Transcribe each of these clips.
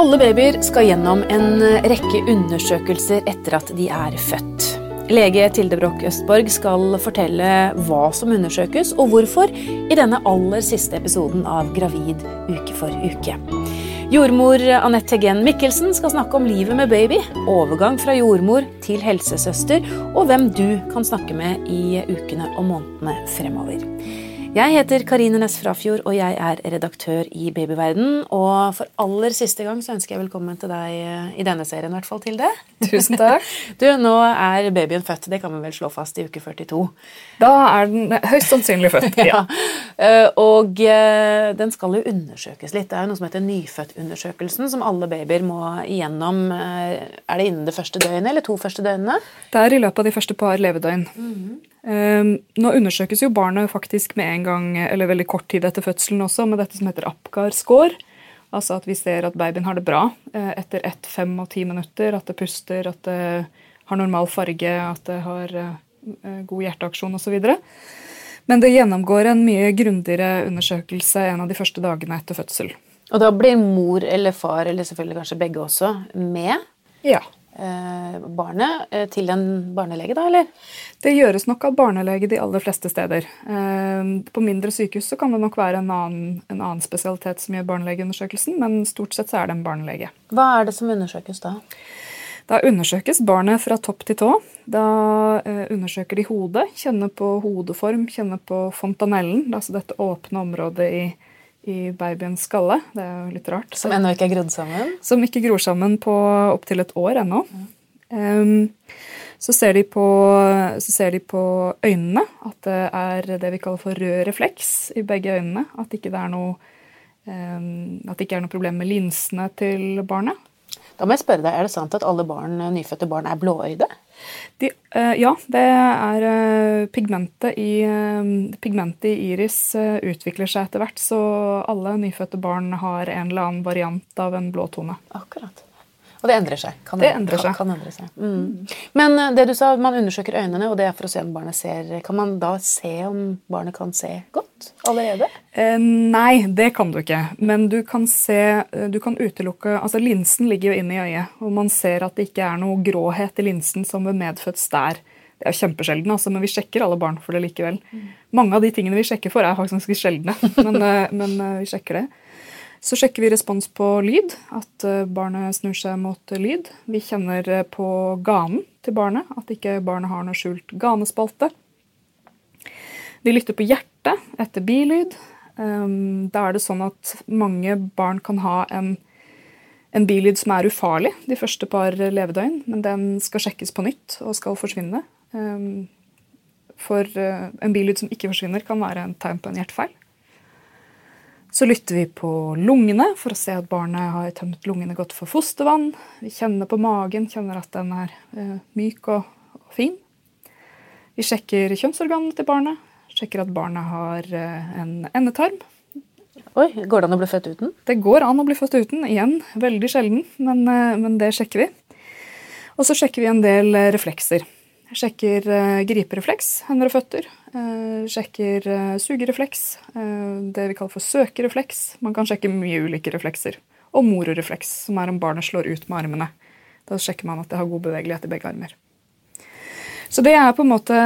Alle babyer skal gjennom en rekke undersøkelser etter at de er født. Lege Tilde Broch Østborg skal fortelle hva som undersøkes, og hvorfor, i denne aller siste episoden av Gravid uke for uke. Jordmor Anette Teggen Mikkelsen skal snakke om livet med baby, overgang fra jordmor til helsesøster, og hvem du kan snakke med i ukene og månedene fremover. Jeg heter Karine Næss Frafjord, og jeg er redaktør i Babyverden. Og for aller siste gang så ønsker jeg velkommen til deg eh, i denne serien, i hvert fall, Tilde. Tusen takk. Du, nå er babyen født, det kan vi vel slå fast, i uke 42. Da er den høyst sannsynlig født. ja. ja. og eh, den skal jo undersøkes litt. Det er jo noe som heter nyfødtundersøkelsen, som alle babyer må igjennom. Er det innen det første døgnet, eller to første døgnene? Det er i løpet av de første par levedøgn. Mm -hmm. Nå undersøkes jo barnet faktisk med en gang, eller veldig kort tid etter fødselen også, med dette som heter Apgar-score. Altså at vi ser at babyen har det bra eh, etter ett, fem og ti minutter. At det puster, at det har normal farge, at det har eh, god hjerteaksjon osv. Men det gjennomgår en mye grundigere undersøkelse en av de første dagene etter fødsel. Og da blir mor eller far, eller selvfølgelig kanskje begge også, med? Ja. Eh, barnet eh, til en barnelege, da, eller? Det gjøres nok av barnelege de aller fleste steder. Eh, på mindre sykehus så kan det nok være en annen, en annen spesialitet som gjør barnelegeundersøkelsen, men stort sett så er det en barnelege. Hva er det som undersøkes da? Da undersøkes barnet fra topp til tå. Da undersøker de hodet, kjenner på hodeform, kjenner på fontanellen, altså dette åpne området i i babyens skalle. Det er jo litt rart. Som ennå ikke er grodd sammen? Som ikke gror sammen på opptil et år ennå. Mm. Um, så, ser på, så, ser de på, øynene at det er det vi kaller for rød refleks i begge øynene. At ikke det er noe, um, at det ikke er noe problem med linsene til barnet. Da må jeg spørre deg, Er det sant at alle barn, nyfødte barn er blåøyde? De, uh, ja, det er uh, pigmentet, i, uh, pigmentet i iris utvikler seg etter hvert. Så alle nyfødte barn har en eller annen variant av en blå tone. Akkurat. Og det endrer seg. Kan, det endrer seg. Kan, kan endre seg. Mm. Men det du sa, man undersøker øynene, og det er for å se om barnet ser Kan man da se om barnet kan se godt allerede? Eh, nei, det kan du ikke. Men du kan se Du kan utelukke Altså, linsen ligger jo inne i øyet, og man ser at det ikke er noe gråhet i linsen som ved medfødt stær. Det er kjempesjelden, altså, men vi sjekker alle barn for det likevel. Mm. Mange av de tingene vi sjekker for, er faktisk sjeldne, men, eh, men eh, vi sjekker det. Så sjekker vi respons på lyd, at eh, barnet snur seg mot lyd. Vi kjenner eh, på ganen til barnet, at ikke barnet har noe skjult ganespalte. Vi lytter på hjertet etter bilyd. Ehm, da er det sånn at mange barn kan ha en, en bilyd som er ufarlig de første par levedøgn, men den skal sjekkes på nytt og skal forsvinne. Ehm, for eh, en bilyd som ikke forsvinner, kan være en tegn på en hjertefeil. Så lytter vi på lungene for å se at barnet har tømt lungene godt for fostervann. Vi kjenner på magen, kjenner at den er eh, myk og, og, fin. Vi sjekker kjønnsorganene til barnet. Sjekker at barnet har eh, en endetarm. Oi, Går det an å bli født uten? Det går an å bli født uten. Igjen veldig sjelden, men, eh, men det sjekker vi. Og så sjekker vi en del reflekser. Jeg Sjekker griperefleks, hender og føtter. Uh, sjekker uh, sugerefleks, det vi kaller for søkerefleks. Man kan sjekke mye ulike reflekser. Og mororefleks, som er om barnet slår ut med armene. Da sjekker man at det har god bevegelighet i begge armer. Så det er på en måte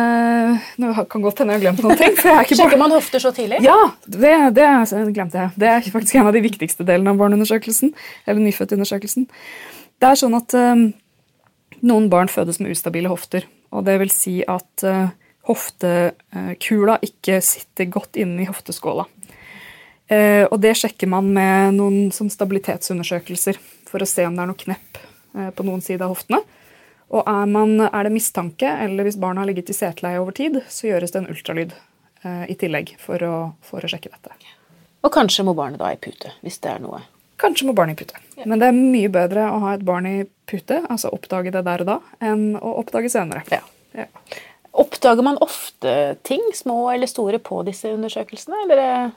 Nå kan godt hende jeg har glemt noen ting. Sjekker man hofter så tidlig? Ja, det, det glemte jeg. Det er faktisk en av de viktigste delene av barneundersøkelsen. Eller nyfødtundersøkelsen. Det er sånn at um, noen barn fødes med ustabile hofter. Og det vil si at uh, hoftekula ikke sitter godt inne i hofteskåla. Uh, og det sjekker man med noen som stabilitetsundersøkelser for å se om det er noe knepp uh, på noen side av hoftene. Og er, man, er, det mistanke, eller hvis barnet har ligget i seteleie over tid, så gjøres det en ultralyd i tillegg for å, for å sjekke dette. Og kanskje må barnet da i pute, hvis det er noe Kanskje må barnet i pute. Ja. Men det er mye bedre å ha et barn i pute, altså oppdage det der og da, enn å oppdage senere. Ja. Ja. Oppdager man ofte ting, små eller store, på disse undersøkelsene? Eller?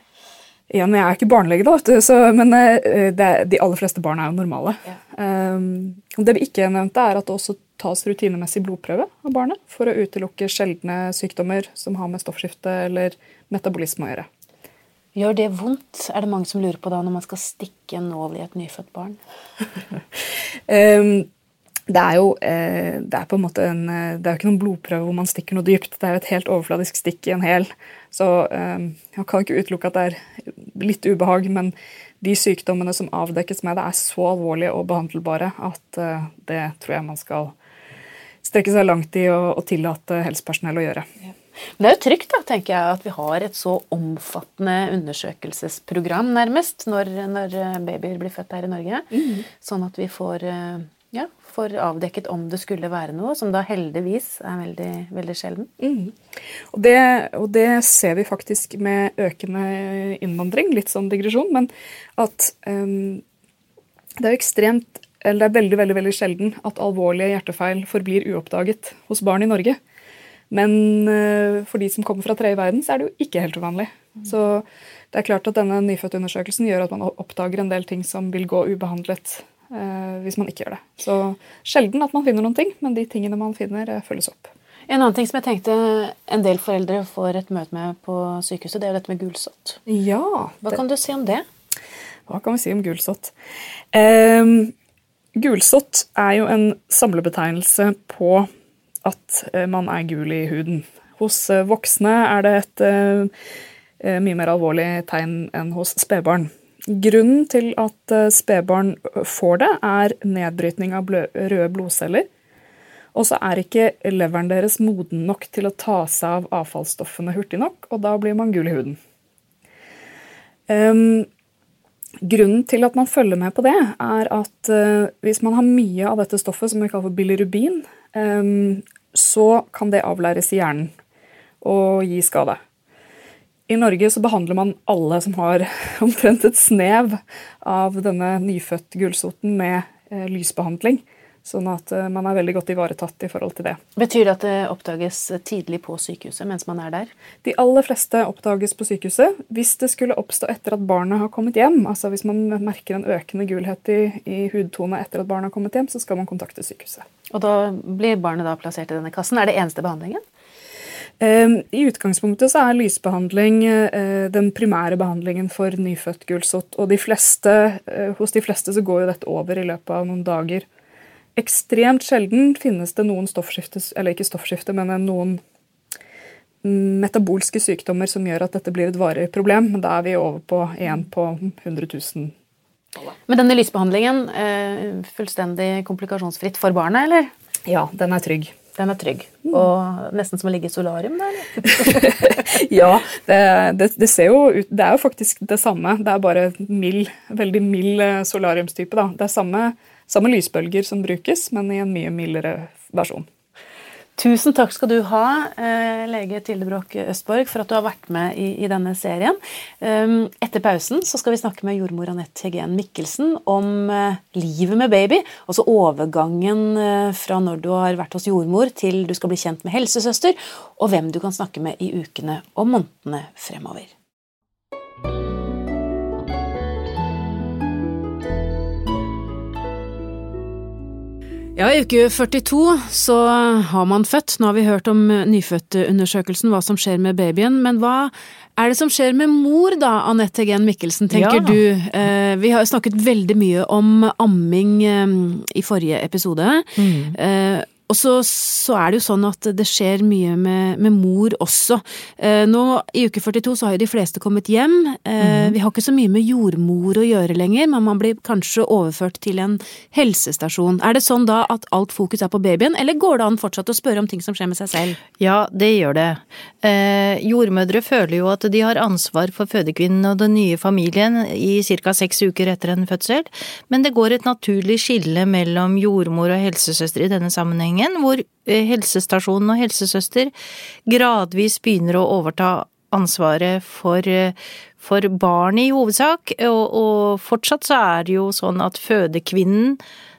Ja, men Jeg er ikke barnelege, da, så, men eh, det, de aller fleste barn er jo normale. Um, det vi ikke nevnte, er at det også tas rutinemessig blodprøve av barnet for å utelukke sjeldne sykdommer som har med stoffskifte eller metabolisme å gjøre. Gjør det vondt? Er det mange som lurer på da når man skal stikke en nål i et nyfødt barn? um, det er jo eh, det er på en måte en, eh, det er jo ikke noen blodprøve hvor man stikker noe dypt. Det er jo et helt overfladisk stikk i en hæl. Så um, jeg kan ikke utelukke at det er litt ubehag, men de sykdommene som avdekkes med det, er så alvorlige og behandlbare at det tror jeg man skal strekke seg langt i og, tillate helsepersonell å gjøre. Ja. Men det er jo trygt da, tenker jeg, at vi har et så omfattende undersøkelsesprogram nærmest når, når babyer blir født her i Norge. Mm. Sånn at vi får, eh, ja, For avdekket om det skulle være noe, som da heldigvis er veldig, veldig sjelden. Mm. Og, det, og, det, ser vi faktisk med økende innvandring, litt sånn digresjon, men at um, det er ekstremt eller det er veldig veldig, veldig sjelden at alvorlige hjertefeil forblir uoppdaget hos barn i Norge. Men uh, for de som kommer fra tredje verden, så er det jo ikke helt uvanlig. Så det er klart at denne nyfødtundersøkelsen gjør at man oppdager en del ting som vil gå ubehandlet hvis man ikke gjør det. Så sjelden at man finner noen ting, men de tingene man finner, uh, følges opp. En annen ting som jeg tenkte en del foreldre får et møte med på sykehuset, det er jo dette med gulsott. Ja, Hva kan du si om det? Hva kan vi si om gulsott? Um, Gulsott er jo en samlebetegnelse på at eh, man er gul i huden. Hos eh, voksne er det et uh, mye mer alvorlig tegn enn hos spedbarn. Grunnen til at spedbarn får det, er nedbrytning av røde blodceller. Og så er ikke leveren deres moden nok til å ta seg av avfallsstoffene hurtig nok, og da blir man gul i huden. Um, Grunnen til at man følger med på det, er at uh, hvis man har mye av dette stoffet, som vi kaller for bilirubin, um, så kan det avlæres i hjernen og gi skade. I Norge så behandler man alle som har omtrent et snev av denne nyfødt gulsoten med eh, lysbehandling. Sånn at eh, man er veldig godt ivaretatt i forhold til det. Betyr det at det oppdages tidlig på sykehuset mens man er der? De aller fleste oppdages på sykehuset. Hvis det skulle oppstå etter at barnet har kommet hjem, altså hvis man merker en økende gulhet i, i hudtone etter at barnet har kommet hjem, så skal man kontakte sykehuset. Og da blir barnet da plassert i denne kassen. Er det eneste behandlingen? Ehm, I utgangspunktet så er lysbehandling eh, den primære behandlingen for nyfødt gulsott. Og de fleste, eh, hos de fleste så går jo dette over i løpet av noen dager. Ekstremt sjelden finnes det noen stoffskifte, eller ikke stoffskifte, men noen metabolske sykdommer som gjør at dette blir et varig problem. Men da er vi over på én på 100 000. Men denne lysbehandlingen, eh, fullstendig komplikasjonsfritt for barnet, eller? Ja, den er trygg. Den er trygg. Og nesten som å ligge i solarium, da? ja, det, det, det, ser jo ut Det er jo faktisk det samme. Det er bare mild, veldig mild eh, solariumstype. da. Det er samme samme lysbølger som brukes, men i en mye mildere versjon. Tusen takk skal du ha, eh, lege Tilde Bråk Østborg, for at du har vært med i, i, denne serien. Um, etter pausen skal vi snakke med jordmor Anette Hegen Mikkelsen om uh, livet med baby. Altså overgangen uh, fra når du har vært hos jordmor til du skal bli kjent med helsesøster, og hvem du kan snakke med i ukene og månedene fremover. Ja, I uke 42 så har man født. Nå har vi hørt om nyfødtundersøkelsen, hva som skjer med babyen. Men hva er det som skjer med mor da, Anette Gen Mikkelsen, tenker ja. du? Eh, vi har snakket veldig mye om amming eh, i forrige episode. Mm. Eh, og så, så, er det jo sånn at det skjer mye med, med mor også. Eh, nå i uke 42 så har jo de fleste kommet hjem. Eh, mm. Vi har ikke så mye med jordmor å gjøre lenger, men man blir kanskje overført til en helsestasjon. Er det sånn da at alt fokus er på babyen, eller går det an fortsatt å spørre om ting som skjer med seg selv? Ja, det gjør det. Eh, jordmødre føler jo at de har ansvar for fødekvinnen og den nye familien i ca. seks uker etter en fødsel, men det går et naturlig skille mellom jordmor og helsesøster i denne sammenhengen retningen, hvor eh, helsestasjonen og helsesøster gradvis begynner å overta ansvaret for, eh, for barnet i hovedsak, og, og, fortsatt så er det jo sånn at fødekvinnen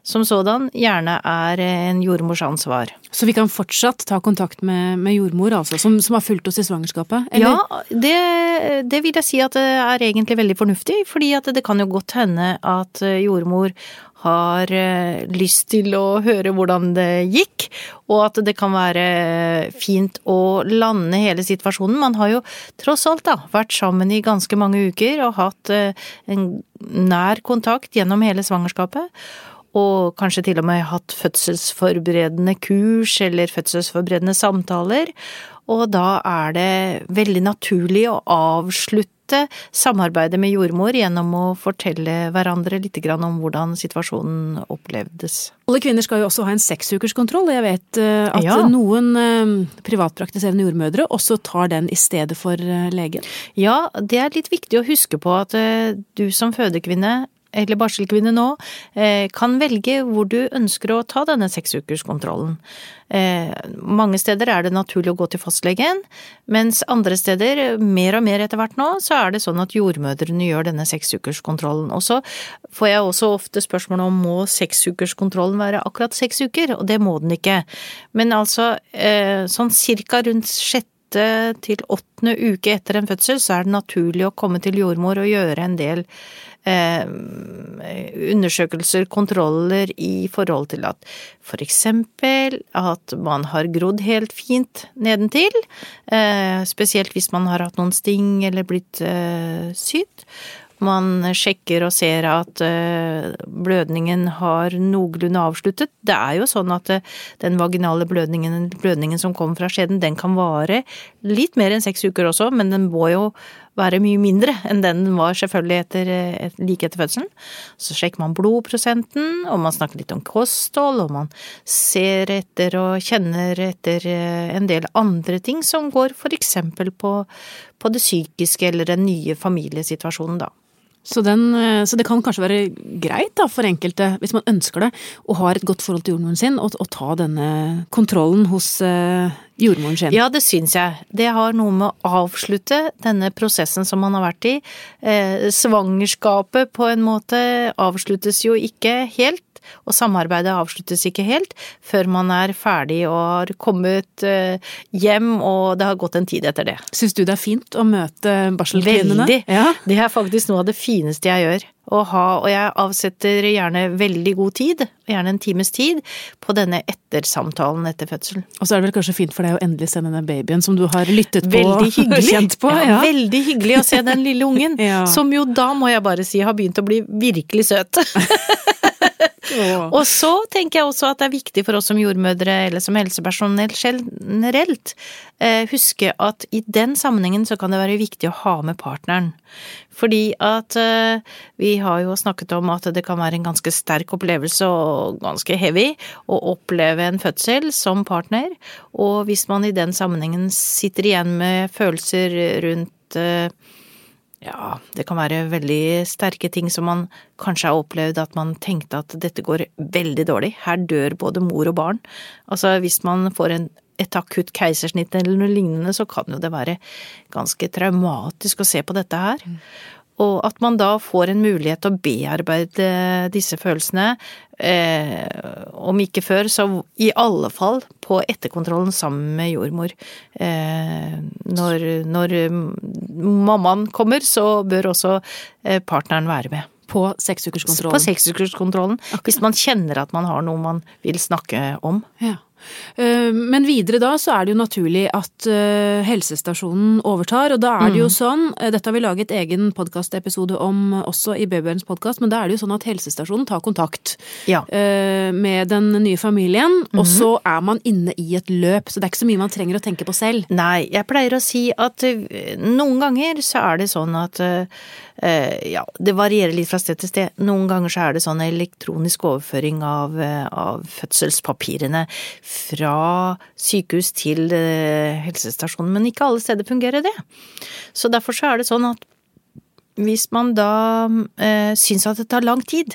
som sådan gjerne er en jordmors ansvar. Så vi kan fortsatt ta kontakt med, med jordmor, altså, som, som, har fulgt oss i svangerskapet? Eller? Ja, det, det, vil jeg si at det er egentlig veldig fornuftig, fordi at det kan jo godt hende at jordmor har eh, lyst til å høre hvordan det gikk, og at det kan være fint å lande hele situasjonen. Man har jo tross alt da vært sammen i ganske mange uker og hatt eh, en nær kontakt gjennom hele svangerskapet. Og kanskje til og med hatt fødselsforberedende kurs eller fødselsforberedende samtaler. Og da er det veldig naturlig å avslutte samarbeidet med jordmor gjennom å fortelle hverandre litt om hvordan situasjonen opplevdes. Alle kvinner skal jo også ha en seksukerskontroll, og jeg vet eh, at ja. noen eh, privatpraktiserende jordmødre også tar den i stedet for eh, legen. Ja, det er litt viktig å huske på at du som fødekvinne eller barselkvinne nå, eh, kan velge hvor du ønsker å ta denne seksukerskontrollen. Eh, mange steder er det naturlig å gå til fastlegen, mens andre steder, mer og mer etter hvert nå, så er det sånn at jordmødrene gjør denne seksukerskontrollen. Og så får jeg også ofte spørsmål om må seksukerskontrollen være akkurat seks uker, og det må den ikke. Men altså eh, sånn cirka rundt sjette til åttende uke etter en fødsel, så er det naturlig å komme til jordmor og gjøre en del Eh, undersøkelser, kontroller i forhold til at for eksempel at man har grodd helt fint nedentil, eh, spesielt hvis man har hatt noen sting eller blitt eh, sydd. Man sjekker og ser at blødningen har noenlunde avsluttet. Det er jo sånn at den vaginale blødningen, blødningen som kommer fra skjeden, den kan vare litt mer enn seks uker også, men den må jo være mye mindre enn den var selvfølgelig etter, like etter fødselen. Så sjekker man blodprosenten, og man snakker litt om kosthold, og man ser etter og kjenner etter eh, en del andre ting som går for eksempel på, på det psykiske eller den nye familiesituasjonen, da. Så, den, eh, så, det kan kanskje være greit da, for enkelte, hvis man ønsker det, og har et godt forhold til jordmoren sin, å ta denne kontrollen hos uh, jordmoren sin? Ja, det syns jeg. Det har noe med å avslutte denne prosessen som man har vært i. Eh, svangerskapet på en måte avsluttes jo ikke helt og samarbeidet avsluttes ikke helt før man er ferdig og har kommet eh, hjem og det har gått en tid etter det. Syns du det er fint å møte barselkvinnene? Veldig. Ja. Det er faktisk noe av det fineste jeg gjør. Ha, og jeg avsetter gjerne veldig god tid, gjerne en times tid, på denne ettersamtalen etter fødselen. Og så er det vel kanskje fint for deg å endelig se denne babyen som du har lyttet på og kjent på? Ja, ja. Veldig hyggelig å se den lille ungen, ja. som jo da, må jeg bare si, har begynt å bli virkelig søt. Og så tenker jeg også at det er viktig for oss som jordmødre eller som helsepersonell generelt, eh, huske at i den sammenhengen så kan det være viktig å ha med partneren. Fordi at eh, vi har jo snakket om at det kan være en ganske sterk opplevelse og ganske heavy å oppleve en fødsel som partner, og hvis man i den sammenhengen sitter igjen med følelser rundt eh, ja, det kan være veldig sterke ting som man kanskje har opplevd at man tenkte at dette går veldig dårlig, her dør både mor og barn. Altså hvis man får en, et akutt keisersnitt eller noe lignende, så kan jo det være ganske traumatisk å se på dette her. Mm. Og at man da får en mulighet til å bearbeide disse følelsene, eh, om ikke før, så i alle fall på etterkontrollen sammen med jordmor. Eh, når, når mammaen kommer, så bør også eh, partneren være med. På seksukerskontrollen? På seksukerskontrollen. Hvis man kjenner at man har noe man vil snakke om. Ja. Eh, men videre da så er det jo naturlig at eh, helsestasjonen overtar, og da er det jo mm. sånn eh, Dette har vi laget egen podkastepisode om også i Babyens podkast, men da er det jo sånn at helsestasjonen tar kontakt ja. med den nye familien, og så er man inne i et løp, så det er ikke så mye man trenger å tenke på selv. Nei, jeg pleier å si at noen ganger så er det sånn at ja, det varierer litt fra sted til sted. Noen ganger så er det sånn elektronisk overføring av, av fødselspapirene fra sykehus til eh, helsestasjonen, men ikke alle steder fungerer det. Så derfor så er det sånn at hvis man da eh, syns at det tar lang tid,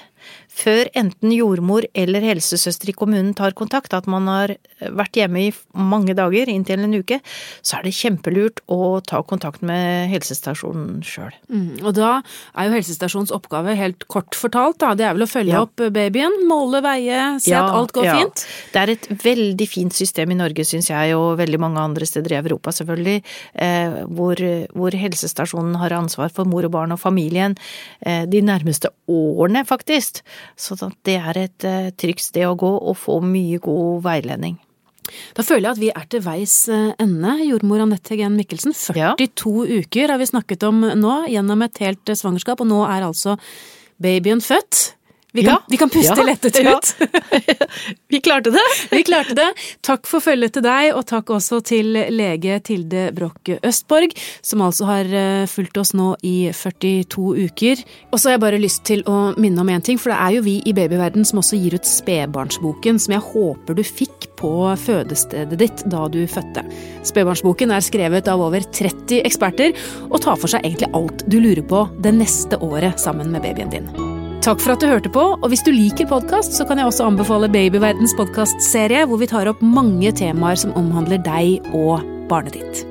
før enten jordmor eller helsesøster i kommunen tar kontakt, at man har vært hjemme i mange dager, inntil en uke, så er det kjempelurt å ta kontakt med helsestasjonen sjøl. Mm, og da er jo helsestasjonens oppgave helt kort fortalt, da. Det er vel å følge ja. opp babyen, måle, veie, se ja, at alt går ja. fint? Det er et veldig fint system i Norge, syns jeg, og veldig mange andre steder i Europa selvfølgelig, eh, hvor, hvor, helsestasjonen har ansvar for mor og barn og familien eh, de nærmeste årene, faktisk. Så det er et eh, trygt sted å gå og få mye god veiledning. Da føler jeg at vi er til veis eh, ende. Jordmor Anette Gen Mikkelsen, 42 ja. uker har vi snakket om nå, gjennom et helt eh, svangerskap, og nå er altså babyen født. Vi kan, ja. vi kan puste ja. lettet ut. vi klarte det! vi klarte det. Takk for følget til deg, og takk også til lege Tilde Broch Østborg, som altså har eh, fulgt oss nå i 42 uker. Og så har jeg bare lyst til å minne om én ting, for det er jo vi i babyverden som også gir ut Spedbarnsboken, som jeg håper du fikk på fødestedet ditt da du fødte. Spedbarnsboken er skrevet av over 30 eksperter, og tar for seg egentlig alt du lurer på det neste året sammen med babyen din. Takk for at du hørte på, og hvis du liker podkast, så kan jeg også anbefale Babyverdens podkastserie, hvor vi tar opp mange temaer som omhandler deg og barnet ditt.